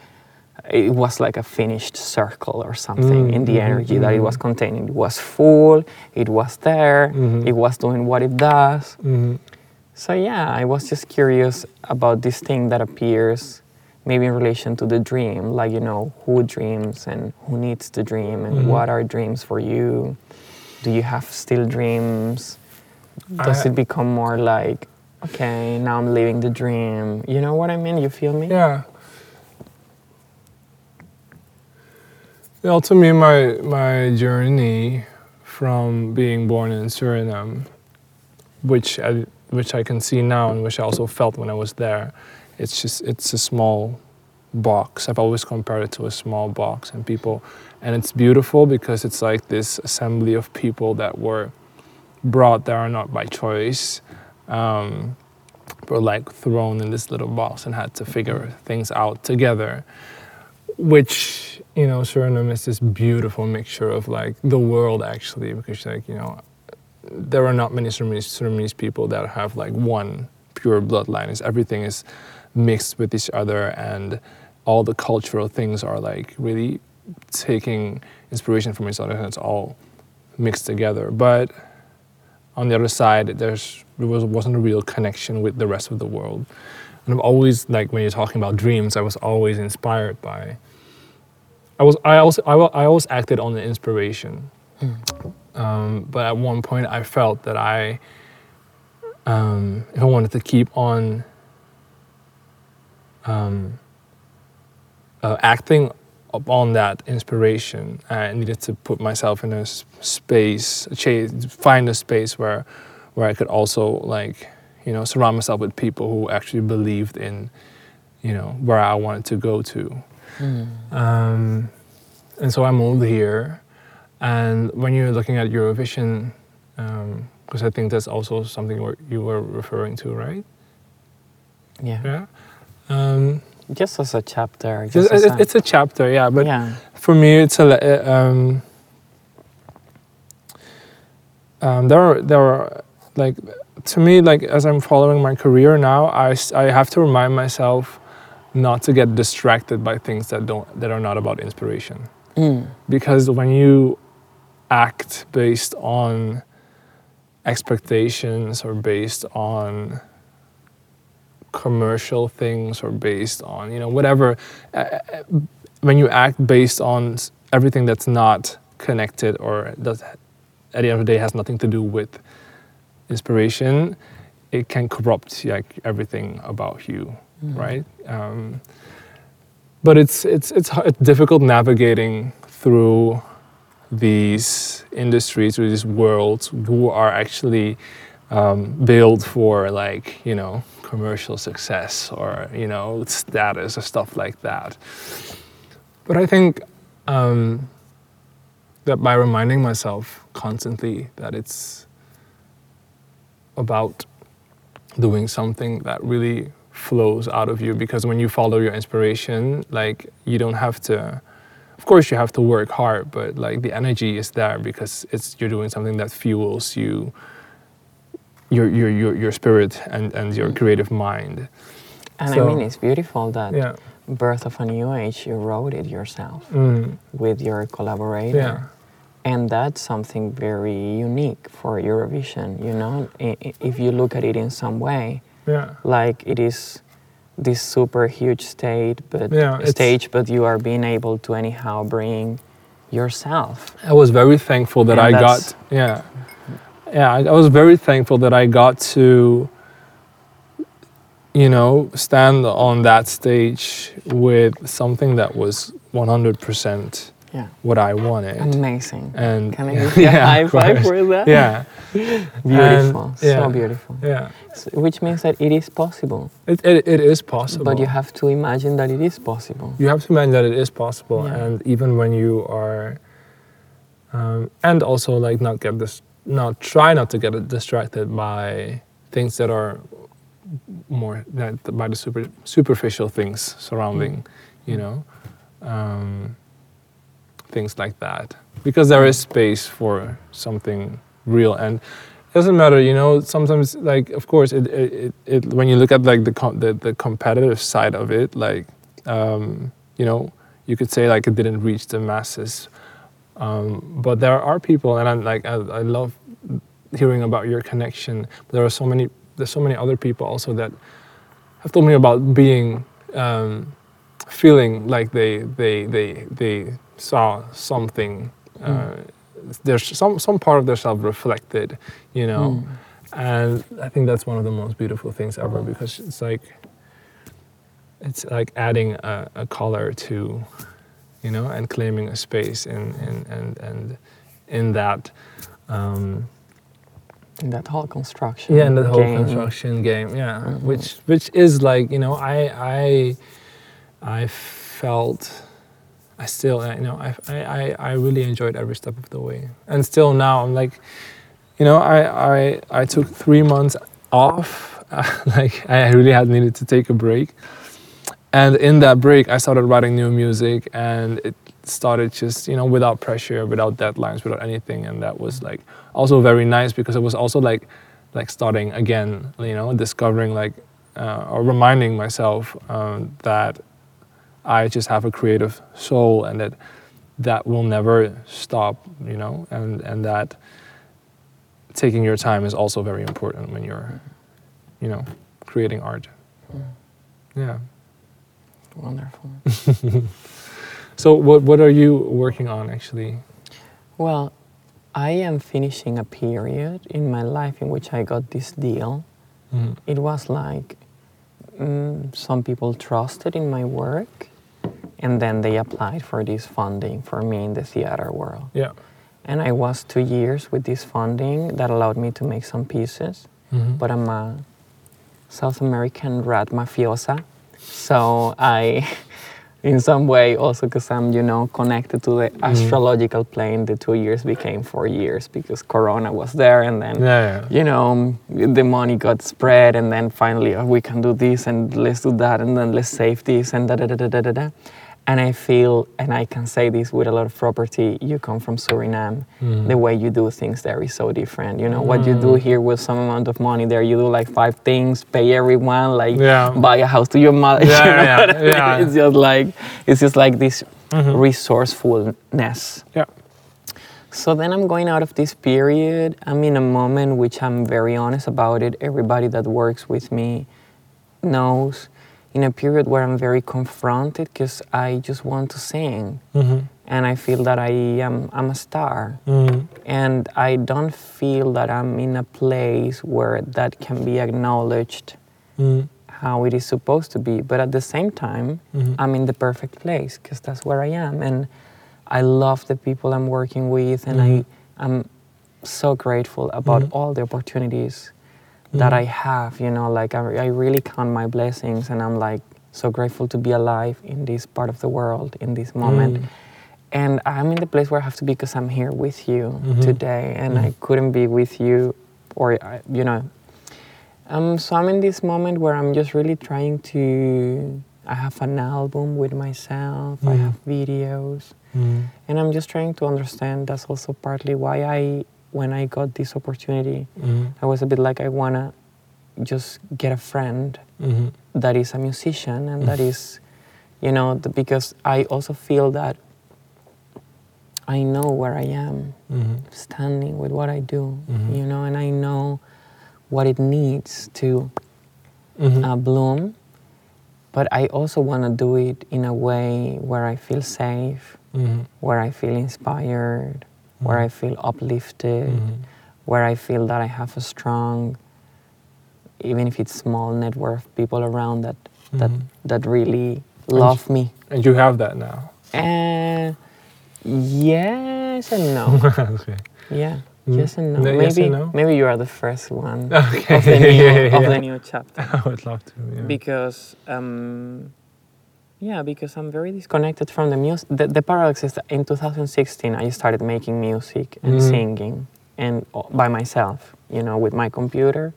it was like a finished circle or something Mm, in the mhm, energy that it was mhm. containing. It was full. It was there. Mhm. It was doing what it does. Mhm. So yeah, I was just curious about this thing that appears maybe in relation to the dream, like you know, who dreams and who needs to dream and Mhm. what are dreams for you? Do you have still dreams? Does I- it become more like, okay, now I'm living the dream? You know what I mean? You feel me? Yeah. Well, to me, my my journey from being born in Suriname, which I, which I can see now and which I also felt when I was there, it's just it's a small box. I've always compared it to a small box, and people, and it's beautiful because it's like this assembly of people that were brought there are not by choice. Um, were like thrown in this little box and had to figure things out together. Which, you know, Suriname is this beautiful mixture of like the world actually, because like, you know, there are not many Surinamese, Surinamese people that have like one pure bloodline. It's, everything is mixed with each other and all the cultural things are like really taking inspiration from each other and it's all mixed together. But on the other side, there's there was, wasn't a real connection with the rest of the world. And I've always like when you're talking about dreams, I was always inspired by. I was I also I, I always acted on the inspiration, um, but at one point I felt that I, um, if I wanted to keep on um, uh, acting upon that inspiration, I needed to put myself in a space, find a space where, where I could also like, you know, surround myself with people who actually believed in, you know, where I wanted to go to. Um, and so I moved here, and when you're looking at Eurovision, because I think that's also something you were referring to, right? Yeah. Yeah. Um, Just as a chapter. it's, as it's, a, it's a chapter, yeah, but yeah. for me it's a uh, um, um, there are there are like to me like as i'm following my career now I I have to remind myself not to get distracted by things that don't that are not about inspiration Mm. because when you act based on expectations or based on commercial things or based on you know whatever uh, uh, when you act based on everything that's not connected or does at the end of the day has nothing to do with inspiration it can corrupt like everything about you right? Um, but it's it's it's, it's difficult navigating through these industries or these worlds who are actually um, built for like you know commercial success or you know status or stuff like that. But I think um, that by reminding myself constantly that it's about doing something that really flows out of you because when you follow your inspiration like you don't have to of course you have to work hard but like the energy is there because it's you're doing something that fuels you your your your, your spirit and and your creative mind. And So- I mean, it's beautiful that yeah. Birth of a New Age, you wrote it yourself mm, with your collaborator. yeah. And that's something very unique for Eurovision, you know? If you look at it in some way, yeah. like it is this super huge state, but Yeah, stage, but you are being able to anyhow bring yourself. I was very thankful that And I got yeah yeah I, I was very thankful that I got to you know stand on that stage with something that was 100% Yeah. what I wanted Amazing. and Can I (laughs) give you a high five for that? yeah (laughs) Beautiful. And- yeah. So beautiful. yeah S- Which means that it is possible. it, it, it is possible But you have to imagine that it is possible. you have to imagine that it is possible Yeah. and even when you are um, and also like not get this not try not to get distracted by things that are more by the super superficial things surrounding you know? Um, things like that. Because there is space for something real and it doesn't matter you know? Sometimes like of course it, it, it, it when you look at like the, com- the the competitive side of it like um, you know you could say like it didn't reach the masses. Um, but there are people and i'm like I, I love hearing about your connection but there are so many there's so many other people also that have told me about being um, feeling like they they they they saw something uh, there's some some part of themselves reflected you know? And i think that's one of the most beautiful things ever because it's like it's like adding a, a color to you know and claiming a space in in and and in that um, In that whole construction. yeah, and the whole game. construction game, yeah, which which is like you know I I I felt I still you know I I I- I really enjoyed every step of the way, and still now I'm like, you know I I I took three months off, (laughs) like I really had needed to take a break, and in that break I started writing new music, and it started just you know without pressure, without deadlines, without anything, and that was like also very nice because it was also like like starting again, you know, discovering like uh, or reminding myself um, that I just have a creative soul and that that will never stop, you know, and and that taking your time is also very important when you're, you know, creating art. Yeah. Wonderful. (laughs) So what what are you working on actually? Well, I am finishing a period in my life in which I got this deal. Mhm. It was like mm, some people trusted in my work, and then they applied for this funding for me in the theater world. Yeah. And I was two years with this funding that allowed me to make some pieces. Mhm. But I'm a South American rat mafiosa, so I, (laughs) in some way, also because I'm, you know, connected to the mm-hmm. astrological plane, the two years became four years because Corona was there, and then Yeah, yeah. you know, the money got spread, and then finally oh, we can do this, and let's do that, and then let's save this, and da da da da da da. And I feel, and I can say this with a lot of property, you come from Suriname. Mm. The way you do things there is so different. You know, what you mm. do here with some amount of money there, you do like five things, pay everyone, like Yeah. buy a house to your mother. (laughs) Yeah, you know yeah, I mean? yeah. (laughs) It's just like, it's just like this mm-hmm. resourcefulness. Yeah. So then I'm going out of this period. I'm in a moment which I'm very honest about it. Everybody that works with me knows. In a period where I'm very confronted because I just want to sing. Mm-hmm. And I feel that I am I'm a star. Mm. And I don't feel that I'm in a place where that can be acknowledged Mm. how it is supposed to be. But at the same time, Mhm. I'm in the perfect place because that's where I am. And I love the people I'm working with, and Mhm. I, I'm so grateful about Mhm. all the opportunities that. I have. You know, like I, I really count my blessings, and I'm like so grateful to be alive in this part of the world, in this moment. Mm. And I'm in the place where I have to be because I'm here with you Mhm. today, and I couldn't be with you, or you know. Um, so I'm in this moment where I'm just really trying to. I have an album with myself. I Mhm. have videos, Mm. and I'm just trying to understand. That's also partly why I, when I got this opportunity, Mm. I was a bit like I wanna just get a friend Mhm. that is a musician and that is, you know, the, because I also feel that I know where I am Mhm. standing with what I do, Mhm. you know, and I know what it needs to Mhm. uh, bloom. But I also want to do it in a way where I feel safe, where I feel inspired, where I feel uplifted, Mhm. where I feel that I have a strong, even if it's small network of people around that that Mhm. that really love me. And you have that now. Uh, yes and no. (laughs) okay. Yeah. Mm. Yes and no. Maybe yes and no? maybe you are the first one (laughs) Okay. of the new (laughs) Yeah, of yeah. the new chapter. I would love to. Yeah. because um, yeah because i'm very disconnected from the music the, the paradox is that in 2016 i started making music and Mhm. singing and uh, by myself you know with my computer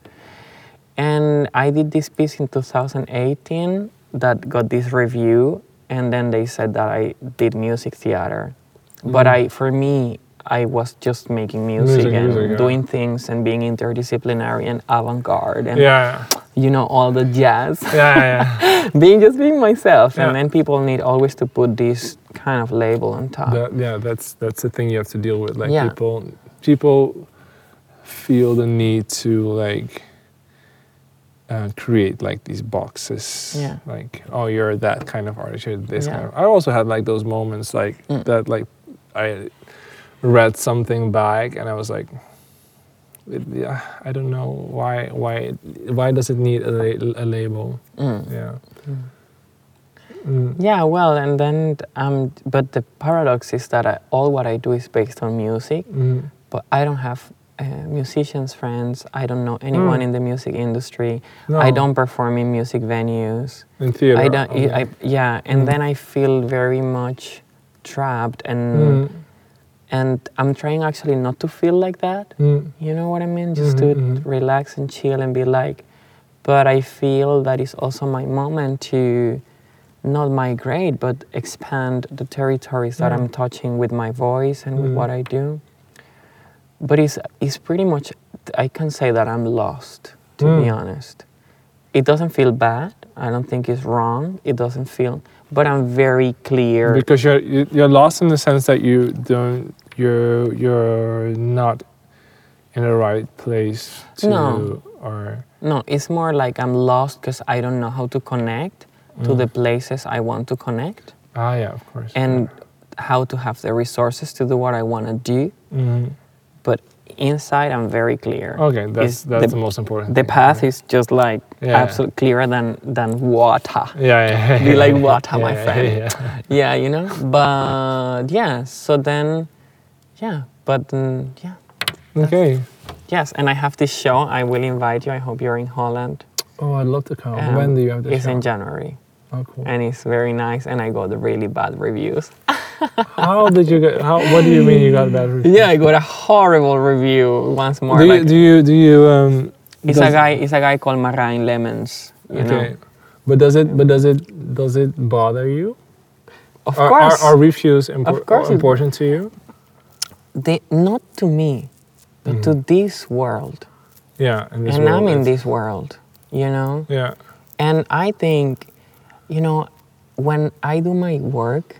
and i did this piece in 2018 that got this review and then they said that i did music theater but Mhm. i for me i was just making music, Music, and music, yeah. doing things and being interdisciplinary and avant-garde and yeah. You know all the jazz Yeah. Yeah. (laughs) being just being myself Yeah. and then people need always to put this kind of label on top That, yeah. That's that's the thing you have to deal with. Like Yeah. people, people feel the need to like uh, create like these boxes. Yeah. Like, oh, you're that kind of artist. You're this kind of. I also had like those moments like Mm. that. Like, I read something back and I was like. It, yeah, I don't know why. Why? Why does it need a, la- a label? Mm. Yeah. Mm. yeah well and then um but the paradox is that I, all what i do is based on music Mm. but i don't have uh, musicians friends i don't know anyone Mm. in the music industry No. i don't perform in music venues In theater. i don't okay. I, yeah and Mm. then i feel very much trapped and Mm. And i'm trying actually not to feel like that Mm. You know what I mean? Just Mhm, to mhm. relax and chill and be like, but I feel that is also my moment to not migrate, but expand the territories that Mm. I'm touching with my voice and with Mm. what I do. But it's, it's pretty much, I can say that I'm lost, to be Mm. honest. It doesn't feel bad. I don't think it's wrong. It doesn't feel, but I'm very clear. because you're you're lost in the sense that you don't you're you're not in the right place to No. or No, it's more like I'm lost because I don't know how to connect to Mm. the places I want to connect ah yeah of course and how to have the resources to do what I want to do. Mhm. But inside, I'm very clear. okay that's Is that's the, the, most important the path yeah. is just like Yeah. absolutely clearer than than water. yeah yeah Be like water, my Yeah, friend. yeah. Yeah, you know. But yeah, so then, yeah, but mm, yeah, okay yes. And I have this show. I will invite you. I hope you're in Holland. oh I'd love to come Um, when do you have this It's show? in January. oh cool and it's very nice and i got the really bad reviews (laughs) how did you get how what do you mean you got bad (laughs) reviews yeah i got a horrible review once more do you like, do you do you um it's a guy it's a guy called Marijn Lemons you okay know but does it but does it does it bother you of are, course are, are reviews impor- Of course it- important to you they, not to me but to this world yeah Mm-hmm. this and world, i'm in this world you know yeah and i think you know when i do my work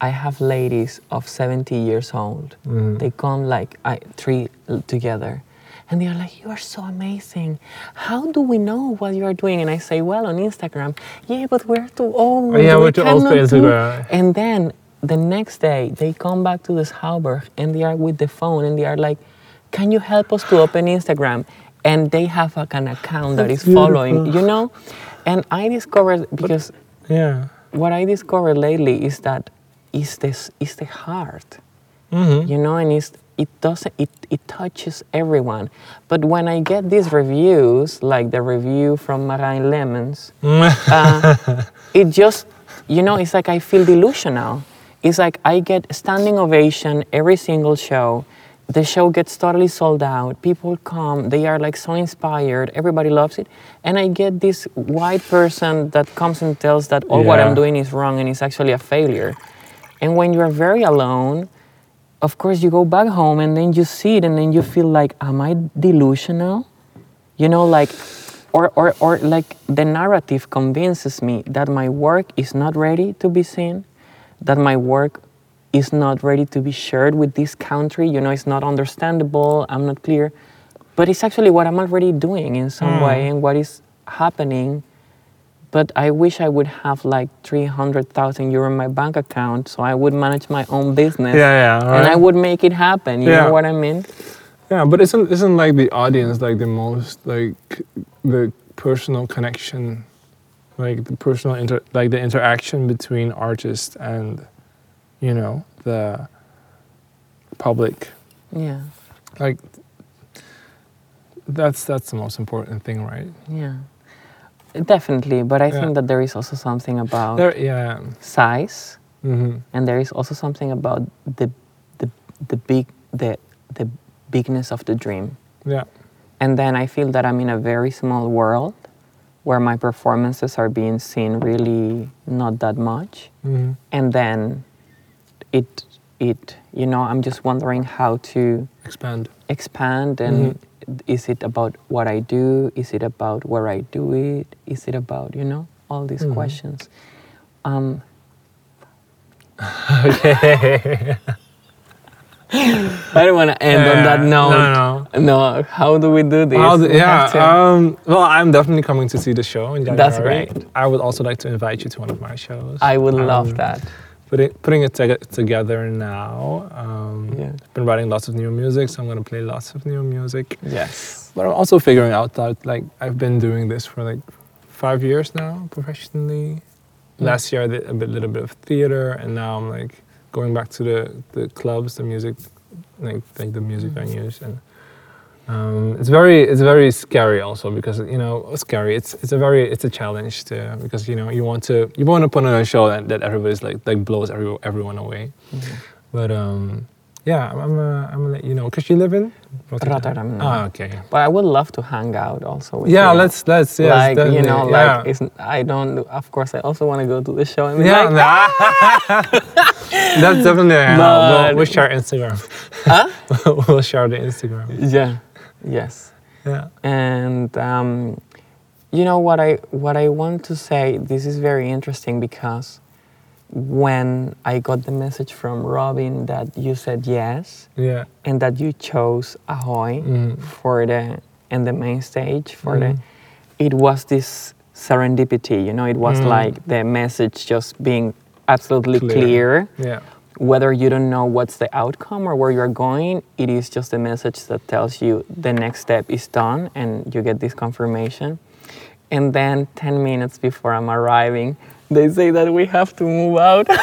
I have ladies of 70 years old. Mm-hmm. They come like I, three together. And they're like, You are so amazing. How do we know what you are doing? And I say, Well, on Instagram. Yeah, but we're too old. Oh, yeah, we we're too old for cannot do-" Instagram. And then the next day, they come back to this Hauberg and they are with the phone and they are like, Can you help us to open Instagram? And they have like an account that is That's following, you know? And I discovered because Yeah. what I discovered lately is that is this is the heart, Mm-hmm. you know, and it's, it doesn't it, it touches everyone. But when I get these reviews, like the review from Marijn Lemons, (laughs) uh, it just you know it's like I feel delusional. It's like I get standing ovation every single show. The show gets totally sold out. People come, they are like so inspired. Everybody loves it, and I get this white person that comes and tells that all what I'm doing is wrong and it's actually a failure. And when you are very alone, of course you go back home and then you see it and then you feel like, am I delusional? You know, like, or, or, or like the narrative convinces me that my work is not ready to be seen, that my work is not ready to be shared with this country. You know, it's not understandable, I'm not clear. But it's actually what I'm already doing in some hmm. way and what is happening. But I wish I would have like 300,000 euro in my bank account so I would manage my own business. Yeah, yeah, And I would make it happen. You Yeah. know what I mean? Yeah, but isn't isn't like the audience like the most like the personal connection, like the personal inter like the interaction between artist and, you know, the public. Yeah. Like that's that's the most important thing, right? Yeah. Definitely. But I Yeah. think that there is also something about There, yeah. size hmm and there is also something about the, the, the big the, the bigness of the dream. Yeah. And then I feel that I'm in a very small world where my performances are being seen really not that much. hmm And then it, it, you know, I'm just wondering how to Expand. expand and is it about what I do? Is it about where I do it? Is it about, you know, all these questions? Um, (laughs) (laughs) I don't want to end on that note. no, No, how do we do this? How the- We yeah. Um, well, I'm definitely coming to see the show in January. That's great. I would also like to invite you to one of my shows. I would love Um, that. Putting putting it tege- together now. Um, Yeah. Been writing lots of new music, so I'm gonna play lots of new music. Yes. But I'm also figuring out that like I've been doing this for like five years now professionally. Last year I did a bit, little bit of theater, and now I'm like going back to the the clubs, the music, like like the music venues, and um, it's very it's very scary also because you know scary. It's it's a very it's a challenge to because you know you want to you want to put on a show that, that everybody's like like blows every, everyone away. But um, yeah, I'm I'm, uh, I'm gonna let you know because you live in Rotterdam now. Ah, okay. But I would love to hang out also with Yeah, you. let's let's yes, like you know, yeah. like it's, I don't. Of course, I also want to go to the show and be yeah, like, nah. (laughs) that's definitely. But- We'll, we'll share Instagram. huh? (laughs) we'll share the Instagram. Yeah. Yes. Yeah. And um, you know what I what I want to say. This is very interesting because when I got the message from Robin that you said yes Yeah. and that you chose Ahoy Mhm. for the and the main stage for Mhm. the, it was this serendipity. You know, it was Mm. like the message just being absolutely Clear. clear Yeah. Whether you don't know what's the outcome or where you're going, it is just a message that tells you the next step is done and you get this confirmation. And then 10 minutes before I'm arriving, they say that we have to move out. (laughs)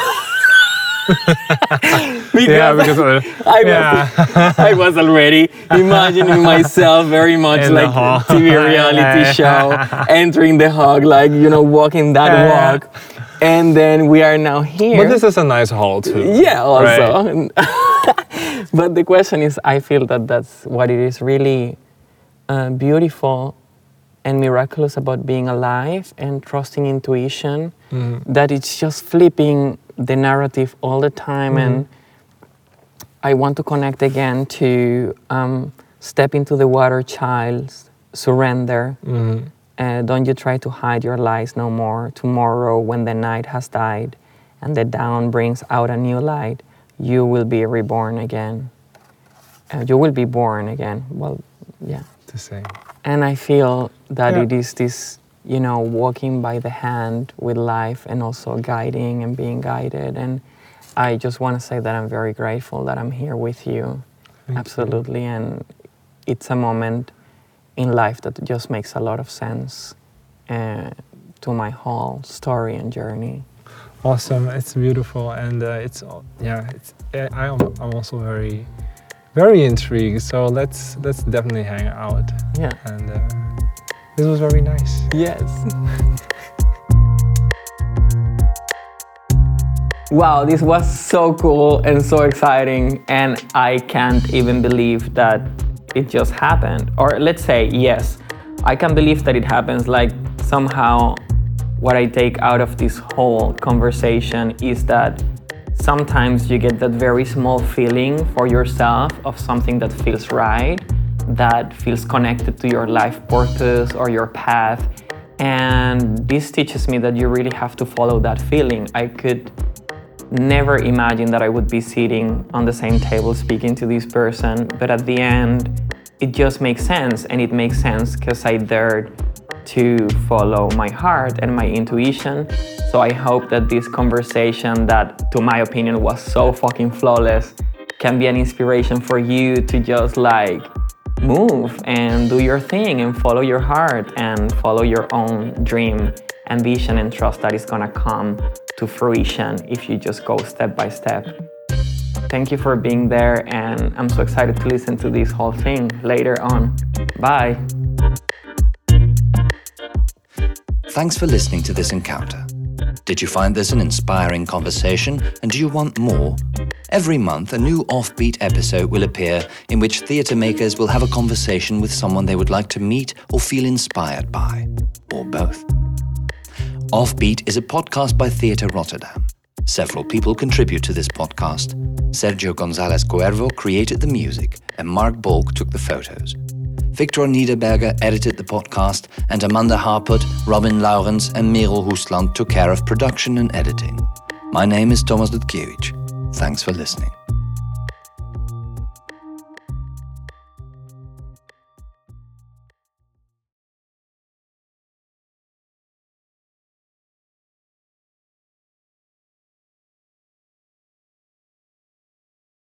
(laughs) Yeah, because I was, yeah. (laughs) I was already imagining myself very much In like. TV reality show, entering the Ahoy, like, you know, walking that walk. And then we are now here. but this is a nice hall too. Yeah, Right. also. (laughs) but the question is, I feel that that's what it is really uh, beautiful and miraculous about being alive and trusting intuition. Mhm. That it's just flipping the narrative all the time, and I want to connect again to um, step into the water, child, surrender. Mhm. Uh, don't you try to hide your lies no more. Tomorrow, when the night has died and the dawn brings out a new light, you will be reborn again. Uh, you will be born again. Well, yeah. The same. And I feel that Yeah. it is this, you know, walking by the hand with life and also guiding and being guided. And I just want to say that I'm very grateful that I'm here with you. Thank you. Absolutely. And it's a moment in life that just makes a lot of sense uh, to my whole story and journey. Awesome. It's beautiful, and uh, it's all- yeah. It's I- I'm I'm also very very intrigued. So let's let's definitely hang out. Yeah. And uh, this was very nice. Yes. (laughs) wow, this was so cool and so exciting, and I can't even believe that it just happened. Or let's say, yes, I can believe that it happens. Like somehow, what I take out of this whole conversation is that sometimes you get that very small feeling for yourself of something that feels right, that feels connected to your life purpose or your path. And this teaches me that you really have to follow that feeling. I could never imagined that I would be sitting on the same table speaking to this person, but at the end, it just makes sense. And it makes sense because I dared to follow my heart and my intuition. So I hope that this conversation, that to my opinion was so fucking flawless, can be an inspiration for you to just like move and do your thing and follow your heart and follow your own dream, ambition, and trust that is gonna come to fruition if you just go step by step. Thank you for being there, and I'm so excited to listen to this whole thing later on. Bye. Thanks for listening to this encounter. Did you find this an inspiring conversation and do you want more? Every month, a new offbeat episode will appear in which theatre makers will have a conversation with someone they would like to meet or feel inspired by, or both. Offbeat is a podcast by Theatre Rotterdam. Several people contribute to this podcast. Sergio Gonzalez Cuervo created the music, and Mark Bolk took the photos. Victor Niederberger edited the podcast, and Amanda Harput, Robin Laurens, and Merel Hoestland took care of production and editing. My name is Thomas Lutkiewicz. Thanks for listening.